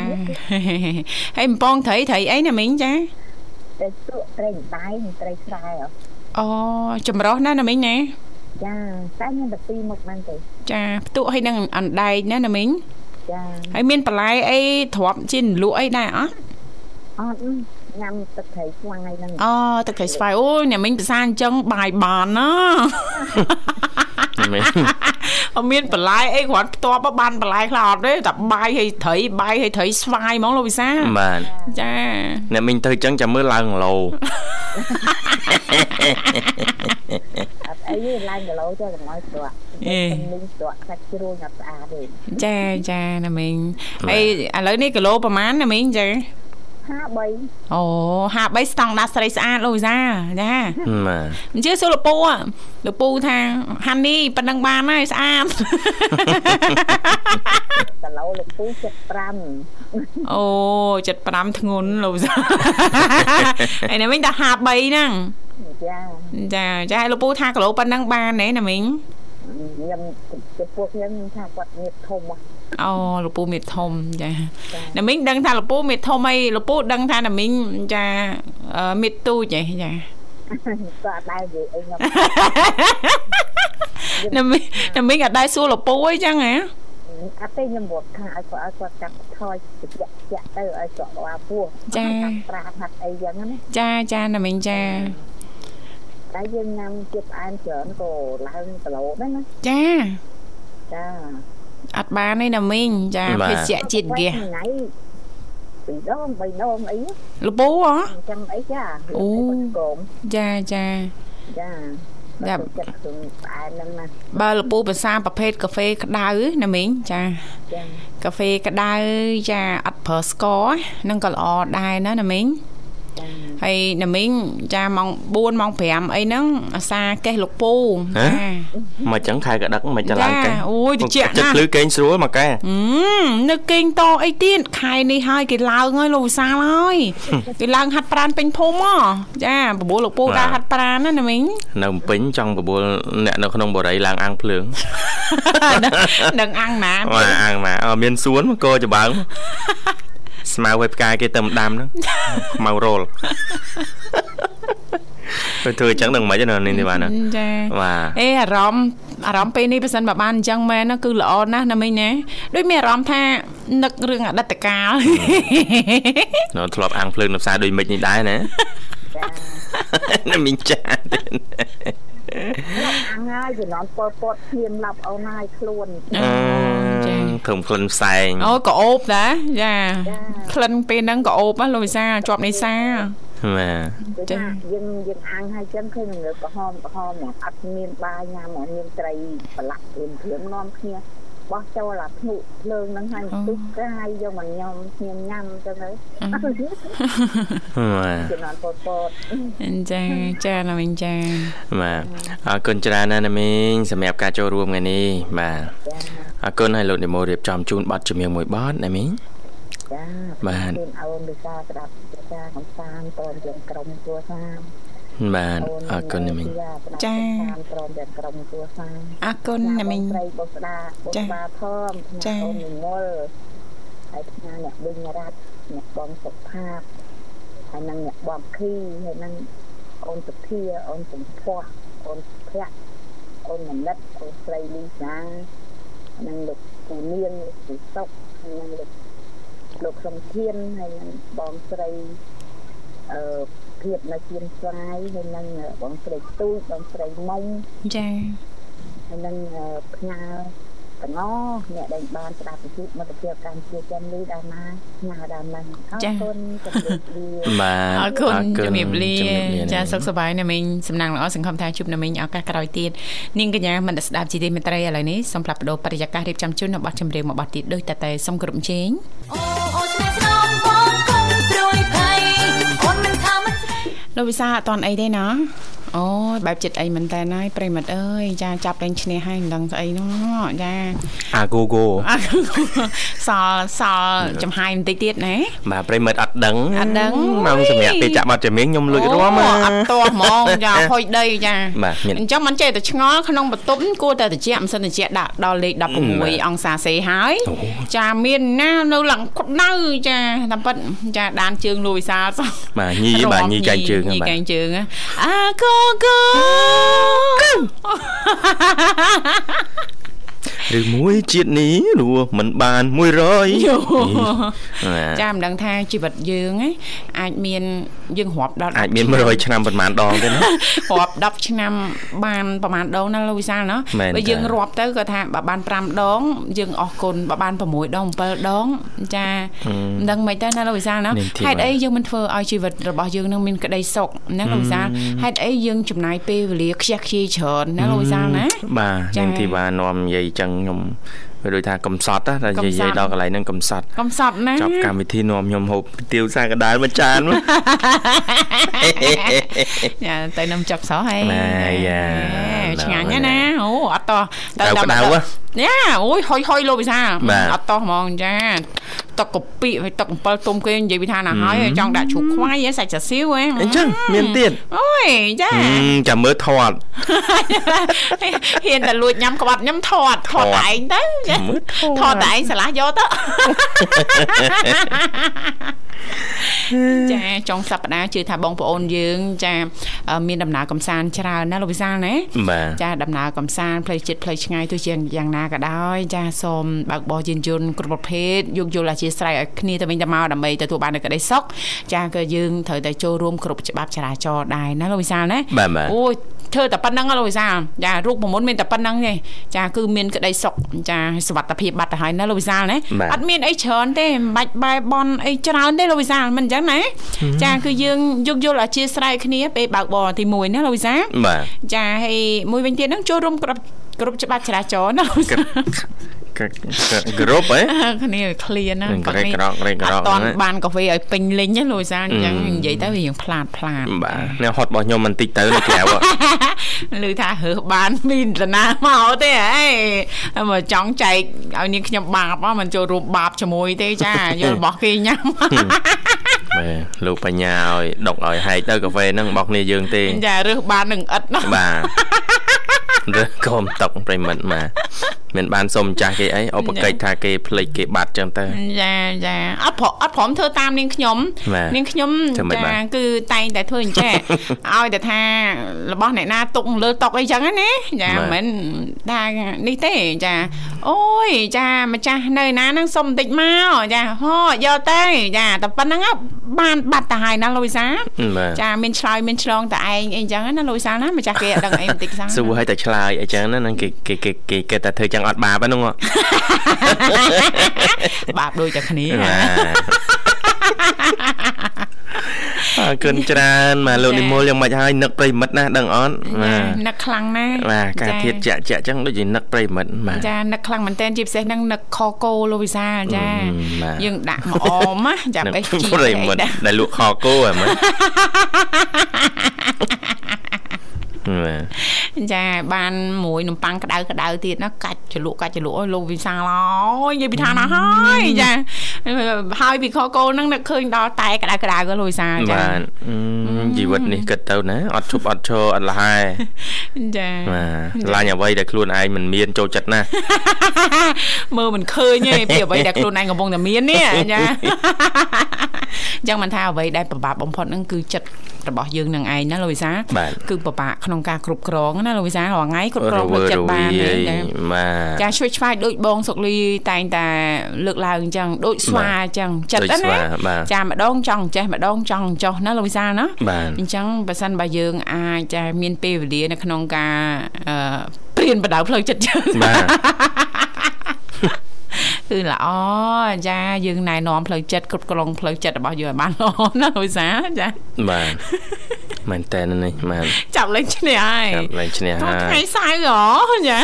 ហើយបំពងត្រីត្រីអីណាមីងចាតែសក់ត្រីដៃនិងត្រីស្រែហ៎អូចម្រោះណាណាមីងណា ចាតែមានតែពីរមុខហ្នឹងទេចាផ្ទុកឲ្យនឹងអណ្ដែកណាណាមីងចាហើយមានបន្លែអីទ្រាប់ជាលក់អីដែរអត់អត់ញ៉ាំទឹកត្រីស្វាយហ្នឹងអូទឹកត្រីស្វាយអូយអ្នកមីងភាសាអញ្ចឹងបាយបានណាមិញអត់មានបន្លែអីគ្រាន់ផ្ទាប់បានបន្លែខ្លះអត់ទេតែបាយឲ្យត្រីបាយឲ្យត្រីស្វាយហ្មងលោកវិសាបាទចាអ្នកមិញទៅចឹងចាំមើលឡើងឡូ អត់អីទេឡើងគីឡូទៅកុំឲ្យស្រក់មីងស្រក់សាច់ជ្រូកអត់ស្អាតទេចាចាណាមីងហើយឥឡូវនេះគីឡូប្រហែលណាមីងចា 53អូ53ស្តង់ដារស្រីស្អាតលោកវិសាចាបាទអញ្ជើញសួរលពូហ៎លពូថាហាន់នេះប៉ណ្ណឹងបានហើយស្អាតគីឡូលោកពូ75អូ75ធ្ងន់លោកវិសាហើយណាមីងតា53ហ្នឹងចាចាចាហើយលោកពូថាគីឡូប៉ុណ្ណឹងបានទេណាមីងញ៉ាំចំពោះខ្ញុំខ្ញុំថាគាត់មានធំហ៎ អូលោកពូមេធំចាណាមីងដឹងថាលោកពូមេធំអីលោកពូដឹងថាណាមីងចាអឺមេទូចឯងចាក៏អត់ដែរនិយាយអីខ្ញុំណាមីងណាមីងអត់ដែរសួរលោកពូអីចឹងហ៎អត់ទេខ្ញុំមកថាឲ្យគាត់ឲ្យគាត់កាត់ថយតិចតិចទៅឲ្យគាត់វ៉ាពោះចាប្រាហាត់អីចឹងណាចាចាណាមីងចាតែយើងញ៉ាំជាតិផ្អែមច្រើនក៏ឡើងគីឡូដែរណាចាចា អត់បានទេណាមីងចាបាទភេសជ្ជៈជាតិហ្គាសថ្ងៃពីរដងបីដងអីលោកពូហ៎អញ្ចឹងអីចាអូកុំចាចាចាចាចាចិត្តខ្លួនផ្អែមហ្នឹងណាបើលោកពូភាសាប្រភេទកាហ្វេក្តៅណាមីងចាចាកាហ្វេក្តៅចាអត់ប្រើស្ករហ្នឹងក៏ល្អដែរណាណាមីងចា ហើយណាមីងចាម៉ោង4ម៉ោង5អីហ្នឹងអាសាកេះលោកពូហ៎មកចឹងខែកដឹកមិនចាំឡើងកែចាអូយត្រជាក់ណាស់ចិត្តភ្លឺកេងស្រួលមកកែហឹមនៅគេងតអីទៀតខែនេះហើយគេឡើងហើយលោកវិសាលហើយគេឡើងហាត់ប្រានពេញភូមិហ៎ចាបបួលលោកពូដើរហាត់ប្រានណាណាមីងនៅភ្នំពេញចង់បបួលអ្នកនៅក្នុងបរិយឡើងអាំងភ្លើងនឹងអាំងណាបាទអាំងណាអើមានសួនមកកច្បាង ស្មៅឲ្យផ្កាយគេទៅម្ដាំហ្នឹងខ្មៅរលទៅធ្វើអញ្ចឹងនឹងមិនខ្មិចទេណានេះទេបាទណាចាបាទអេអារម្មណ៍អារម្មណ៍ពេលនេះបើសិនបើបានអញ្ចឹងមែនណាគឺល្អណាស់ណាមីងណាដូចមានអារម្មណ៍ថានឹករឿងអតីតកាលនៅធ្លាប់អាំងភ្លើងនៅផ្សារដូចមិចនេះដែរណាចាណាមីងចាទៀត អាំងហើយជំនាន់ពលពតឈាមឡាប់អូនហើយខ្លួនអូចាធំក្លិនផ្សែងអូក៏អូបដែរចាចាក្លិនពេលហ្នឹងក៏អូបណាលោកវិសាជាប់នេសាបាទគឺចាថាយើងយើងអាំងហើយចឹងឃើញនឹងលើក្រហមក្រហមណាអត់មានបាយញ៉ាំអត់មានត្រីប្រឡាក់ព្រាមព្រាមនាំគ្នា បោះចូលអាភ្នុភ្លើងហ្នឹងហើយទុះកាយយកមកញ៉ាំគ្នាញ៉ាំចឹងទៅបាទជំនាន់ពលពតចាចាណាមីងចាបាទអរគុណច្រើនណាស់ណាមីងសម្រាប់ការចូលរួមថ្ងៃនេះបាទចាអរគុណឲ្យលោកនិមលរៀបចំជូនប័ណ្ណជំនៀងមួយប័ណ្ណណាមីងចាបាទអូនអូនវិសាស្ដាប់វិសាកំសាន្តព្រមទាំងក្រុមគ្រួសារ បាទអរគុណណាមីងចាព្រមទាំងក្រុមគ្រួសារអរគុណណាមីងស្រីបុស្ដាបុស្ដាធំចាអូននិមលហើយផ្ញើអ្នកវិញរ៉ាត់អ្នកបងសុផាតហើយនឹងអ្នកបងខីហើយនឹងអូនសុភាអូនសំភ័សអូនភ័ក្រអូនមនិតអូនស្រីលីសាហើយនឹងលោកពូនាងលោកពូសុកហើយនឹងលោកលោកសំធានហើយនឹងបងស្រីអឺ ភាពនៅជាស្វាយហើយនឹងបងស្រីទូចបងស្រីមុំចាហើយនឹងអឺផ្ញើទាំងអស់អ្នកដែលបានស្ដាប់វិទ្យុមិត្តភាពកម្ពុជាចិននេះដល់ណាផ្ញើដល់នឹងអរគុណជម្រាបលាបាទអរគុណជំរាបលាជំរាបលាចាសុខសប្បាយណាមីងសំណាងល្អសង្ឃឹមថាជួបណាមីងឱកាសក្រោយទៀតនាងកញ្ញាមិនស្ដាប់ជីទីមេត្រីឥឡូវនេះសូមផ្លាប់បដោបរិយាកាសរៀបចំជូននៅប័ណ្ណចម្រៀងមួយប័ណ្ណទៀតដូចតែតែសូមគ្រប់ជេងអូអូស្នេហ៍ លោកវិសាអត់តន់អីទេណា អូយបែបចិត្តអីមែនតើណាយប្រិមិត្តអើយចាចាប់លេងឈ្នះហើយមិនដឹងស្អីនោះចាអាគូគូអ่ะសល់សល់ចំហាយបន្តិចទៀតណាបាទប្រិមិត្តអត់ដឹងអត់ដឹងមកសម្រាប់ពេលចាក់ប័ណ្ណជំនៀងខ្ញុំលួចរាំអូអត់តោះហ្មងចាហុយដីចាបាទមានអញ្ចឹងមិនចេះតែឆ្ងល់ក្នុងបន្ទប់គួរតែត្រជាក់មិនសិនត្រជាក់ដាក់ដល់លេខ16អង្សាសេហើយចាមានណានៅឡើងក្តៅចាតាមពិតចាដានជើងលួយសាសោះបាទញីបាទញីកែងជើងញីបាទកែងជើងអាកូកូ ឬមួយជាតិនេះរស់មិនបាន100បាទចាមិនដឹងថាជីវិតយើងណាអាចមានយើងរាប់ដល់អាចមាន100ឆ្នាំប៉ុន្មានដងទេណារាប់10ឆ្នាំបានប្រហែលដងណាលោកវិសាលណាមែនបើតាយើងរាប់ទៅក៏ថាបើបាន5ដង យើងអស់គុណបើបាន6ដង7ដងចាមិនដឹងមិនទៅណាលោកវិសាលណានាងធីហេតុបាទអីយើងមិនធ្វើឲ្យជីវិតរបស់យើងនឹងមានក្តីសុខណាលោកវិសាលហេតុអីយើងចំណាយពេលវេលាខ្ជះខ្ជាយច្រើនណាលោកវិសាលណាបាទចា៎នាងធីបានាំនិយាយចឹងខ្ញុំវាដូចថាកំសត់ណាតែកំនិសត់យាយដល់កន្លែងហ្នឹងកំសត់កំសត់ណាចប់កម្មវិធីនាំខ្ញុំហូបទាវសាកដាលមួយចានមកចាទៅនំចុកសោះហើយម៉ែយ៉ាអឆ្ងាញ់ណាស់ណាអូអត់តោះក្តៅក្តៅហ៎យ៉ាអូយហុយហុយលោកវិសាបាទអត់តោះហ្មងចា ទឹកកពិហើយទឹកអំពិលទុំគេនិយាយពីថាណាហើយចង់ដាក់ជ្រូកខ្វៃហ៎សាច់សាសៀវហ៎អញ្ចឹងមានទៀតអូយចាហឹមចាំមើលថតហ៊ានតែលួចញ៉ាំក្បាត់ញ៉ាំថតថតតែឯងទៅចាមើលថតថតតែឯងឆ្លាស់យកទៅចាចុងសប្តាហ៍ជឿថាបងប្អូនយើង ចាអឺមានដំណើរកំសាន្តច្រើនណាលោកវិសាលណាបាទចាដំណើរកំសាន្តផ្លូវចិត្តផ្លូវឆ្ងាយទោះជាយ៉ាងណាក៏ដោយ ចាសូមបើកបរយានយន្តគ្រប់ប្រភេទយោគយល់អធិស្ឋានឲ្យគ្នាទៅវិញទៅមកដើម្បីទទួលបាននូវក្តីសុខចាក៏យើងត្រូវតែចូលរួមគ្រប់ច្បាប់ចរាចរណ៍ដែរណាលោកវិសាលណាបាទបាទអូយធ្វើតែប៉ុណ្្នឹងហ៎លោកវិសាលចារូបមន្តមានតែប៉ុណ្្នឹងទេចាគឺមានក្តីសុខចាសុវត្ថិភាពបាត់ទៅហើយណាលោកវិសាលណាបាទអត់មានអីច្រើនទេមិនបាច់បែបនអីច្រើនទេលោកវិសាលមិនអញ្ចឹងណាចាគឺយើងយោគយល់អធិស្ឋានគ្នាពេលបើកបរទី1ណាលោកវិសាលបាទចាហើយមួយវិញទៀតហ្នឹងចូលរួមគ្រប់គ្រប់ច្បាប់ចរាចរណ៍ណា កកគ្រប់ហ៎គ្នាឲ្យឃ្លានណានឹងក្រេកក្រកក្រេកក្រកអត់តាន់ហ្នឹងបានកាហ្វេឲ្យពេញលេញណាលោកវិសាលអញ្ចឹងនិយាយទៅវារៀងផ្លាតផ្លាតបាទអ្នកហត់របស់ខ្ញុំបន្តិចទៅនៅក្រៅហ៎ឮថារើសបានមានតាណាមកទេហ៎ហើយមកចង់ចែកឲ្យនាងខ្ញុំបាបហ៎មិនចូលរួមបាបជាមួយទេចាយករបស់គេញ៉ាំបាទលោកបញ្ញាឲ្យដុកឲ្យហែកទៅកាហ្វេហ្នឹងរបស់គ្នាយើងទេចារើសបាននឹងឥតណាបាទរើសកុំតុកប្រិមិត្តបាទមិនបានសុំម្ចាស់គេអីឧបកិច្ចថាគេភ្លេចគេបាត់ចឹងទៅចាចាអត់ព្រអត់ព្រមធ្វើតាមនាងខ្ញុំបាទនាងខ្ញុំធ្វើម៉េចបាចាទគឺតែងតែធ្វើអញ្ចឹងឲ្យតែថារបស់អ្នកណាទុកលើតុកអីចឹងណាចាបាទមិនថានេះទេចាអូយចាម្ចាស់នៅណាហ្នឹងសុំបន្តិចមកចាហោយកទៅចាតែប៉ុណ្្នឹងហ៎បានបាត់ទៅហើយណាលូវីសាបាទចាមានឆ្លើយមានឆ្លងតែឯងអីចឹងណាលូវីសាណាម្ចាស់គេអត់ដឹងអីបន្តិចសោះសួរឲ្យតែឆ្លើយអីចឹងណាហ្នឹងគេគេគេគេគេតែធ្វើចឹងអត់បាបហ្នឹងហ៎បាបដូចតែគ្នាបាទអរគុណច្រើនមកលោកនិមលយ៉ាងម៉េចហើយនឹកប្រិមិត្តណាដឹងអត់បាទនឹកខ្លាំងណាស់បាទការចាធៀបចាក់ចាក់ចឹងដូចជានឹកប្រិមិត្តបាទចានឹកខ្លាំងមែនតើជាពិសេសហ្នឹងនឹកខកោលោកវិសាលចាអឺបាទយើងដាក់មកអមណាចានឹកបេះជីប្រិមិត្តដែលលក់ខគោហ៎មើលបាទ ចាបានមួយនំប៉័ងក្តៅក្តៅទៀតណាកាច់ជ្រលក់កាច់ជ្រលក់អើយលោកវិសាលអើយនិយាយពីឋានណាហើយចាហើយពីខកោហ្នឹងនឹកឃើញដល់តែក្តៅក្តៅក៏លោកវិសាលចាបាទអឺជីវិតនេះគិតទៅណាអត់ឈប់អត់ឈរអត់លហែចាបាទឡាញអ្វីដែលខ្លួនឯងមិនមានចូលចិត្តណាស់មើលមិនឃើញទេពីអ្វីដែលខ្លួនឯងកំពុងតែមាននេះចាអញ្ចឹងមិនថាអ្វីដែលពិបាកបំផុតហ្នឹងគឺចិត្តរបស់យើងនឹងឯងណាលោកវិសាលបាទគឺពិបាកក្នុងការគ្រប់គ្រងណាលោកវិសាលរាល់ថ្ងៃគ្រប់គ្រងផ្លូវចិត្តបានយណាចាបាទចាឆ្វេងឆ្វាយដូចបងសុកលីតែងតែលើកឡើងអញ្ចឹងដូចស្វាអញ្ចឹងចិត្តដូចណាស្វាបាទចាម្ដងចង់ចេះម្ដងចង់ចោះណាលោកវិសាលណាបាទអញ្ចឹងបើសិនបើយើងអាចចាមានពេលវេលានៅក្នុងការអឺព្រៀនបដៅផ្លូវចិត្តយើងបាទ គឺល្អចាយើងណែនាំផ្លូវចិត្តគ្រប់គ្រងផ្លូវចិត្តរបស់យើងឲ្យបានល្អណាលោកវិសាលចាបាទមែនតើនេះបាទចាប់លេងឈ្នះហើយចាប់ឡើងឈ្នះថ្ងៃហើយសៅរ៍ហ៎ចា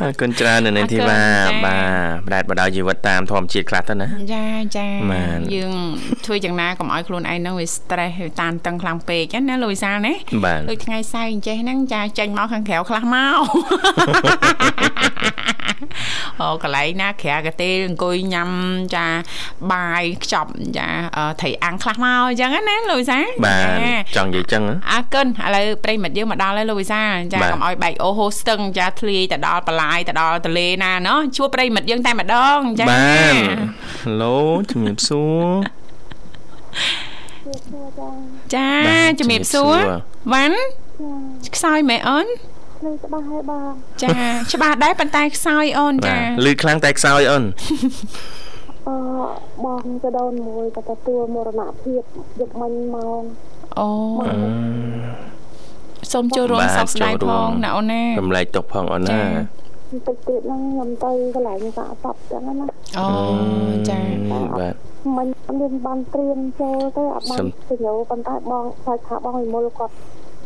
អរគុណច្រើននៅនាងធីវ៉ាអរគុណចា៎បាទប្រែតបដៅជីវិតតាមធម្មជាតិខ្លះទៅណាចាចាបានយើងធ្វើយ៉ាងណាកុំឲ្យខ្លួនឯងហ្នឹងវា stress វាតានតឹងខ្លាំងពេកណាលោកវិសាលណាបាទដូចថ្ងៃសៅរ៍អញ្ចេះហ្នឹងចាចេញមកខាងក្រៅខ្លះមក អូកន្លែងណាក្រៅកាទេលអង្គុយញ៉ាំចាបាយខ្ចប់ចាអឺត្រីអាំងខ្លះមកអញ្ចឹងណាលោកវិសាលបាទចាចង់និយាយចឹងហ៎អរគុណឥឡូវប្រិមិត្តយើងមកដល់ហើយលោកវិសាលចាបាទកុំឲ្យបែកអូហូស្ទឹងចាធ្លាយទៅដល់បលាយទៅដល់ទលេណាណោះជួបប្រិមិត្តយើងតែម្ដងចាបាទឡូជំរាបសួរចាបាទជំរាបសួរជំរាបសួរវ៉ាន់ខ្សោយមែនអូន ភ្លេងច្បាស់ហើយបងចាច្បាស់ដែរប៉ុន្តែខ្សោយអូនបាចាទលឺខ្លាំងតែខ្សោយអូនអឺបងទៅដូនមួយក៏ទទួលមរណភាពយប់មិញមកអូសូមចូលរួមបាទសោកស្ដាយចូលផរួមងណាអូនណារំលែកទុកផងអូនណាចាបន្តិចទៀតហ្នឹងខ្ញុំទៅកន្លែងសាកសពចឹងណាអូចាបាទមិញអត់មានបានត្រៀមចូលទេអត់បាសុំនទៅញោប៉ុន្តែបងខ្លាចថាបងវិមលគាត់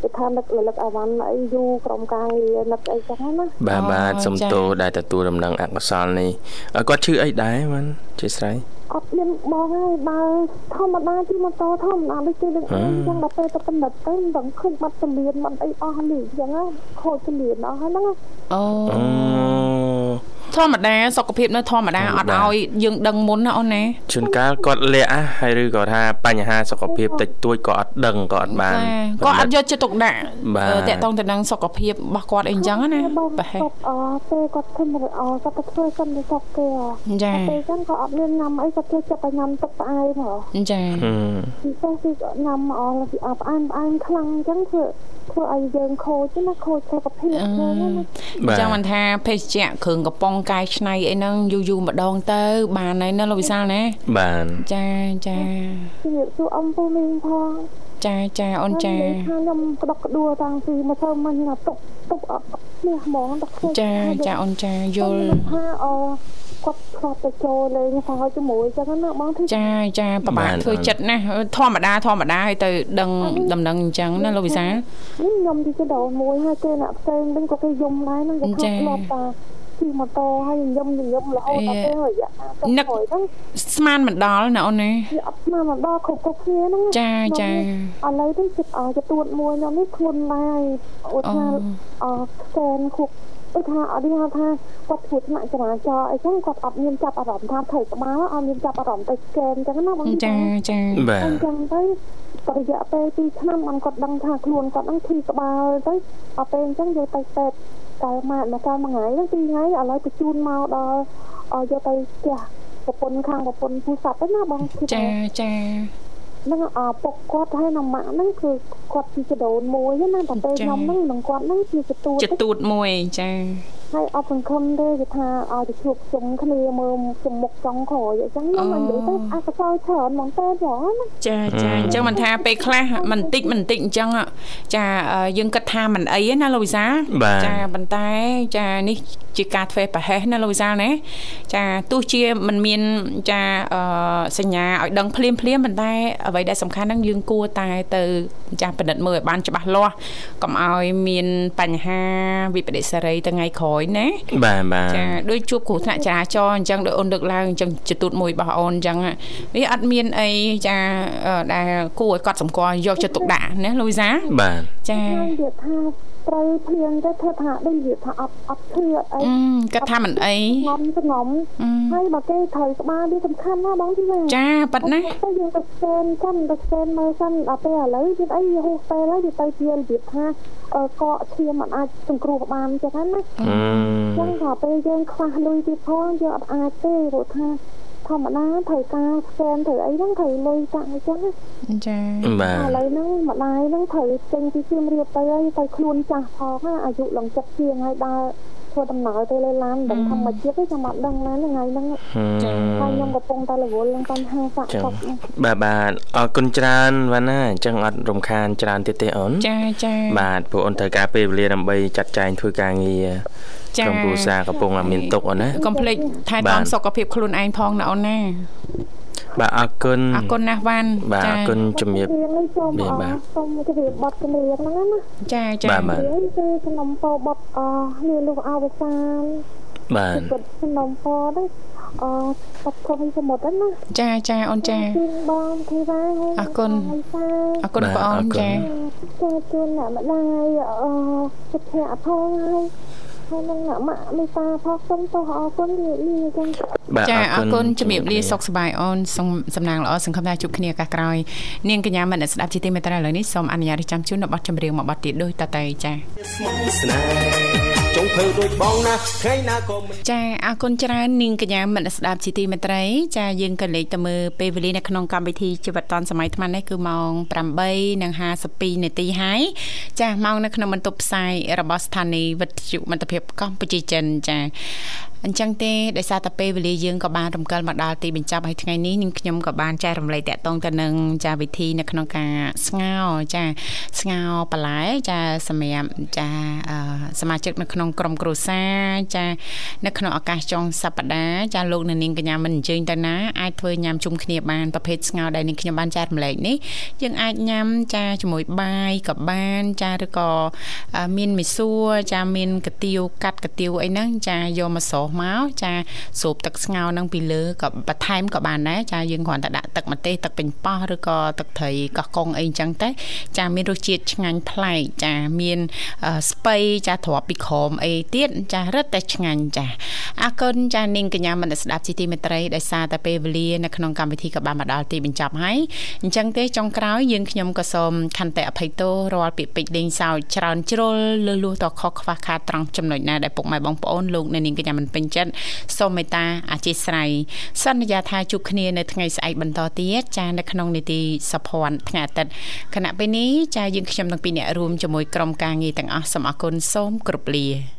គេថានឹករលឹកអាវ៉ាន់អីយូរក្រុមការងារនឹកអីចឹងណាបាទអូបាទសុំចាទោសដែលទទួលដំណឹងអកុសលនេះអឺគាត់ឈឺអីដែរបានជាស្រ័យ អត់មានបងហើយបើធម្មតាជិះម៉ូតូធម្មតាដូចគេនឹងអញ្ចឹងដល់ពេលទៅកំណត់ទៅមិនដឹងឃើញបាត់ជំនាញបាត់អីអស់នេះអញ្ចឹងខូចជំនាញអស់ហើយហ្នឹងអូអូធម្មតាសុខភាពនៅធម្មតាអត់ឲ្យយើងដឹងមុនណាអូនណាជួនកាលគាត់លាក់ណាហើយឬក៏ថាបញ្ហាសុខភាពតិចតួចក៏អត់ដឹងក៏អត់បានក៏អត់យកចិត្តទុកដាក់បាទតកតងទៅនឹងសុខភាពរបស់គាត់អីអញ្ចឹងណាបងប្រហែលគាត់អពេលគាត់ធ្វើមកអគាត់ទៅធ្វើកម្មវិធីសុកគេអចាពេលចឹងក៏អត់មានញ៉ាំអីគាត់ចូលចិត្តតែញ៉ាំទឹកផ្អែមហ៎ចាហឹមពិសេសគឺញ៉ាំអស់ពីអផ្អែមផ្អែមខ្លាំងអញ្ចឹងធ្វើធ្វើឲ្យយើងខូចណាខូចសុខភាពហ្នឹងណាបាទចាំមិនថាភេសជ្ជៈគ្រឿងកំប៉ុងកែច្នៃអីហ្នឹងយូរយូរម្ដងទៅ បានហើយណាលោកវិសាលណាបានចាចាជំរាបសួរអំពូមីងផងចាចាអូនចាថាខ្ញុំក្តុកក្តួលតាំងពីមកធ្វើមិញណាទុកទុកអត់នេះហ្មងដល់ឃើញចាចាអូនចាយល់ថាអ គាត់ឆ្លប់ទៅចូលលេងសើចជាមួយអញ្ចឹងណាបងធីចាចាប្រហែលធ្វើចិត្តណាធម្មតាធម្មតាហើយទៅដឹងដំណឹងអញ្ចឹងណាលោកវិសាលនេះខ្ញុំទីកដោមួយហើយគេអ្នកផ្សេងវិញក៏គេយំដែរហ្នឹងគេធ្លាប់តាជិះម៉ូតូហើយយំយំរហូតដល់ពេលរយៈនឹកហ្នឹងស្មានមិនដល់ណាអូនណាវាអត់ស្មានមកដល់គ្រប់គ្រប់គ្នាហ្នឹងចាចាឥឡូវនេះចិត្តអចទួតមួយខ្ញុំនេះខ្លួនដែរឧទាហរណ៍អស្កែនខុកឧ ទាហរណ៍អត់ថាថាគាត់ធ្វើថ្នាក់ចរាចរណ៍អីចឹងគាត់អត់មានចាប់អារម្មណ៍ថាថៃក្បាលអត់មានចាប់អារម្មណ៍ទៅស្កែនចឹងណាបងចាចាបាទអញ្ចឹងទៅរយៈពេល2ឆ្នាំអនគាត់ដឹងថាខ្លួនគាត់ហ្នឹងធីក្បាលទៅដល់ពេលអញ្ចឹងយកទៅពេទ្យតែមកមកកាលមួយថ្ងៃហ្នឹងពីរថ្ងៃឥឡូវបញ្ជូនមកដល់ឲ្យយកទៅផ្ទះប្រពន្ធខាងប្រពន្ធពូស័ព្ទទៅណាបងគិតចាចាហ្នឹងអពុកគាត់ហើយនឹងម៉ាក់ហ្នឹងគឺគាត់ជាចដូនមួយណាតែពេលខ្ញុំហ្នឹងនឹងគាត់ហ្នឹងជាចតួតចទួតមួយចា ហើយអត់សង្ឃឹមទេគេថាឲ្យទៅជួបជុំគ្នាមើលជំមុខចុងក្រោយអញ្ចឹងខ្ញុំនិយាយទៅអាចកសោយច្រើនហ្មងតែហ្មងណាចាចាអញ្ចឹងមិនថាពេលខ្លះមិនតិចមិនតិចអញ្ចឹងចាយើងគិតថាមិនអីណាលោកវិសាបាទចាប៉ុន្តែចានេះជាការធ្វើប្រហែសណាលោកវិសាលណាចាទោះជាមិនមានចាអឺសញ្ញាឲ្យដឹងភ្លាមភ្លាមប៉ុន្តែអ្វីដែលសំខាន់ហ្នឹងយើងគួរតែទៅចាពិនិត្យមើលឲ្យបានច្បាស់លាស់កុំឲ្យមានបញ្ហាវិបត្តិសេរីទៅថ្ងៃក្រោយណាបាទបាទចាដូចជួបគ្រោះថ្នាក់ចរាចរណ៍អញ្ចឹងដូចអូនលើកឡើងអញ្ចឹងចទូតមួយរបស់អូនអញ្ចឹងវាអត់មានអីចាអឺដែលគួរឲ្យកត់សម្គាល់យកចិត្តទុកដាក់ណាលូវីសាបាទចាខ្ញុំនិយាយថា ត្រូវភ្លៀងទៅធ្វើថាដូចនិយាយថាអត់អត់ឃ្លៀតអីអឺគាត់ថាមិនអីងំស្ងំអឺហើយបើគេត្រូវក្បាលវាសំខាន់ណាបងទីណាចាប៉ិតណាទៅយើងទៅស្កេនសិនទៅស្កេនមើលសិនដល់ពេលឥឡូវទៀតអីហូសពេលហើយវាទៅជារបៀបថាអឺកកឈាមមិនអាចសង្គ្រោះបានអញ្ចឹងណាអឺចឹងថាពេលយើងខ្វះលុយទៀតផងយើងអត់អាចទេព្រោះថា ធម្មតាត្រូវការស្កេនត្រូវអីហ្នឹងត្រូវលុយតាំងអញ្ចឹងណាចាបាទឥឡូវហ្នឹងម្ដាយហ្នឹងត្រូវចេញពីសៀមរាបទៅហើយទៅខ្លួនចាស់ផងណាអាយុឡើងចិត្តជាងហើយដើរធ្វើដំណើរទៅលើឡានដឹងធម្មជាតិទេចាំអត់ដឹងណាថ្ងៃហ្នឹងចាហើយខ្ញុំកំពុងតែរវល់នឹងបញ្ហាសាក់ចឹងទុកហ្នឹងបាទបាទអរគុណច្រើនវ៉ាណាអញ្ចឹងអត់រំខានច្រើនទៀតទេអូនចាចាបាទពួកអូនត្រូវការពេលវេលាដើម្បីចាត់ចែងធ្វើការងារចា ក្រុមគ្រួសារកំពុងតែមានទុកអូនណាកុំភ្លេចថែបាទាំទសុខភាពខ្លួនឯងផងណាអូនណាបាទអរគុណអរគុណណាស់វ៉ាន់បាទអរគុណជំរាបរៀងនេះសូមមានអបាទរសូមជម្រាបបទចម្រៀងហ្នឹងណាចាចាបាទបាទរៀងគឺសំណពោបទអនេះលោកអវសានបាទគាត់សំណពោហ្នឹងអបទព្រមសមុទ្រហ្នឹងណាចាចាអូនចាជូនបងធីវ៉ាហើយអរគុណអវសានអរគុណបងអូនចាចូលជូនអ្នកម្ដាយអសុភ័ក្រផងហើយ ហើយនឹងអ្នកម៉ាក់មេតាផងសូមទោសអរគុណលាលាចឹងបាទចាអរគុណជំរាបលាសុខសប្បាយអូនសូមសំណាងល្អសង្ឃឹមថាជួបគ្នាឱកាសក្រោយនាងកញ្ញាមនស្សស្ដាប់ជាទីមេត្រីឥឡូវនេះសូមអនុញ្ញាតរៀបចំជូននៅបទចម្រៀងមួយបទទៀតដូចតទៅចាស្មោះស្នេហ៍ ចុងភៅដូចបងណាថ្ងៃណាក៏មិនចាអរគុណច្រើននាងកញ្ញាមិត្តស្ដាប់ជាទីមេត្រីចាយើងក៏លេខទៅមើលពេលវេលានៅក្នុងកម្មវិធីជីវិតឌុនសម័យថ្មនេះគឺម៉ោង8:52នាទីហើយចាម៉ោងនៅក្នុងបន្ទប់ផ្សាយរបស់ស្ថានីយ៍វិទ្យុមិត្តភាពកម្ពុជាចិនចាអញ្ចឹងទេដោយសារតែពេលវេលាយើងក៏បានរំកិលមកដល់ទីបញ្ចប់ហើយថ្ងៃនេះនាងខ្ញុំក៏បានចែករំលែកតាក់ទងទៅនឹងចាវិធីនៅក្នុងការស្ងោរចាស្ងោរបន្លែចាសម្រាប់ចាអឺសមាជិកនៅក្នុងក្រុមគ្រួសារចានៅក្នុងឱកាសចុងសប្តាហ៍ចាលោកអ្នកនាងកញ្ញាមិនអញ្ជើញទៅណាអាចធ្វើញ៉ាំជុំគ្នាបានប្រភេទស្ងោរដែលនាងខ្ញុំបានចែករំលែកនេះយើងអាចញ៉ាំចាជាមួយបាយក៏បានចាឬក៏អឺមានមីសួរចាមានកាទៀវកាត់កាទៀវអីហ្នឹងចាយកមកស្រុះស់មកចាស្រូបទឹកស្ងោរនឹងពីលើក៏បន្ថែមក៏បានដែរចាយើងគ្រាន់តែដាក់ទឹកម្ទេសទឹកប៉េងប៉ោះឬក៏ទឹកត្រីកោះកុងអីអញ្ចឹងទៅចាមានរសជាតិឆ្ងាញ់ប្លែកចាមានអឺស្ពៃចាទ្រាប់ពីក្រមអីទៀតចារឹតតែឆ្ងាញ់ចាអរគុណចានាងកញ្ញាមនស្ដាប់ជីទីមេត្រីដោយសារតែពេលវេលានៅក្នុងកម្មវិធីក៏បានមកដល់ទីបញ្ចប់ហើយអញ្ចឹងទេចុងក្រោយយើងខ្ញុំក៏សូមខន្តីអភ័យទោសរាល់ពាក្យពេចន៍លេងសើចច្រើនជ្រុលលឺលួសតខុសខ្វះខាតត្រង់ចំណុចណាដែលពុកម៉ែបងប្អូនលោកអ្នកនាងកញ្ញាមិនពេញចិត្តសូមមេត្តាអធិស្ឋានសន្យាថាជួបគ្នានៅថ្ងៃស្អែកបន្តទៀតចានៅក្នុងនីតិសភ័ណ្ឌថ្ងៃអាទិត្យគណៈពេលនេះចាយើងខ្ញុំទាំងពីរអ្នករួមជាមួយក្រុមការងារទាំងអស់សូមអរគុណសូមគោរពលា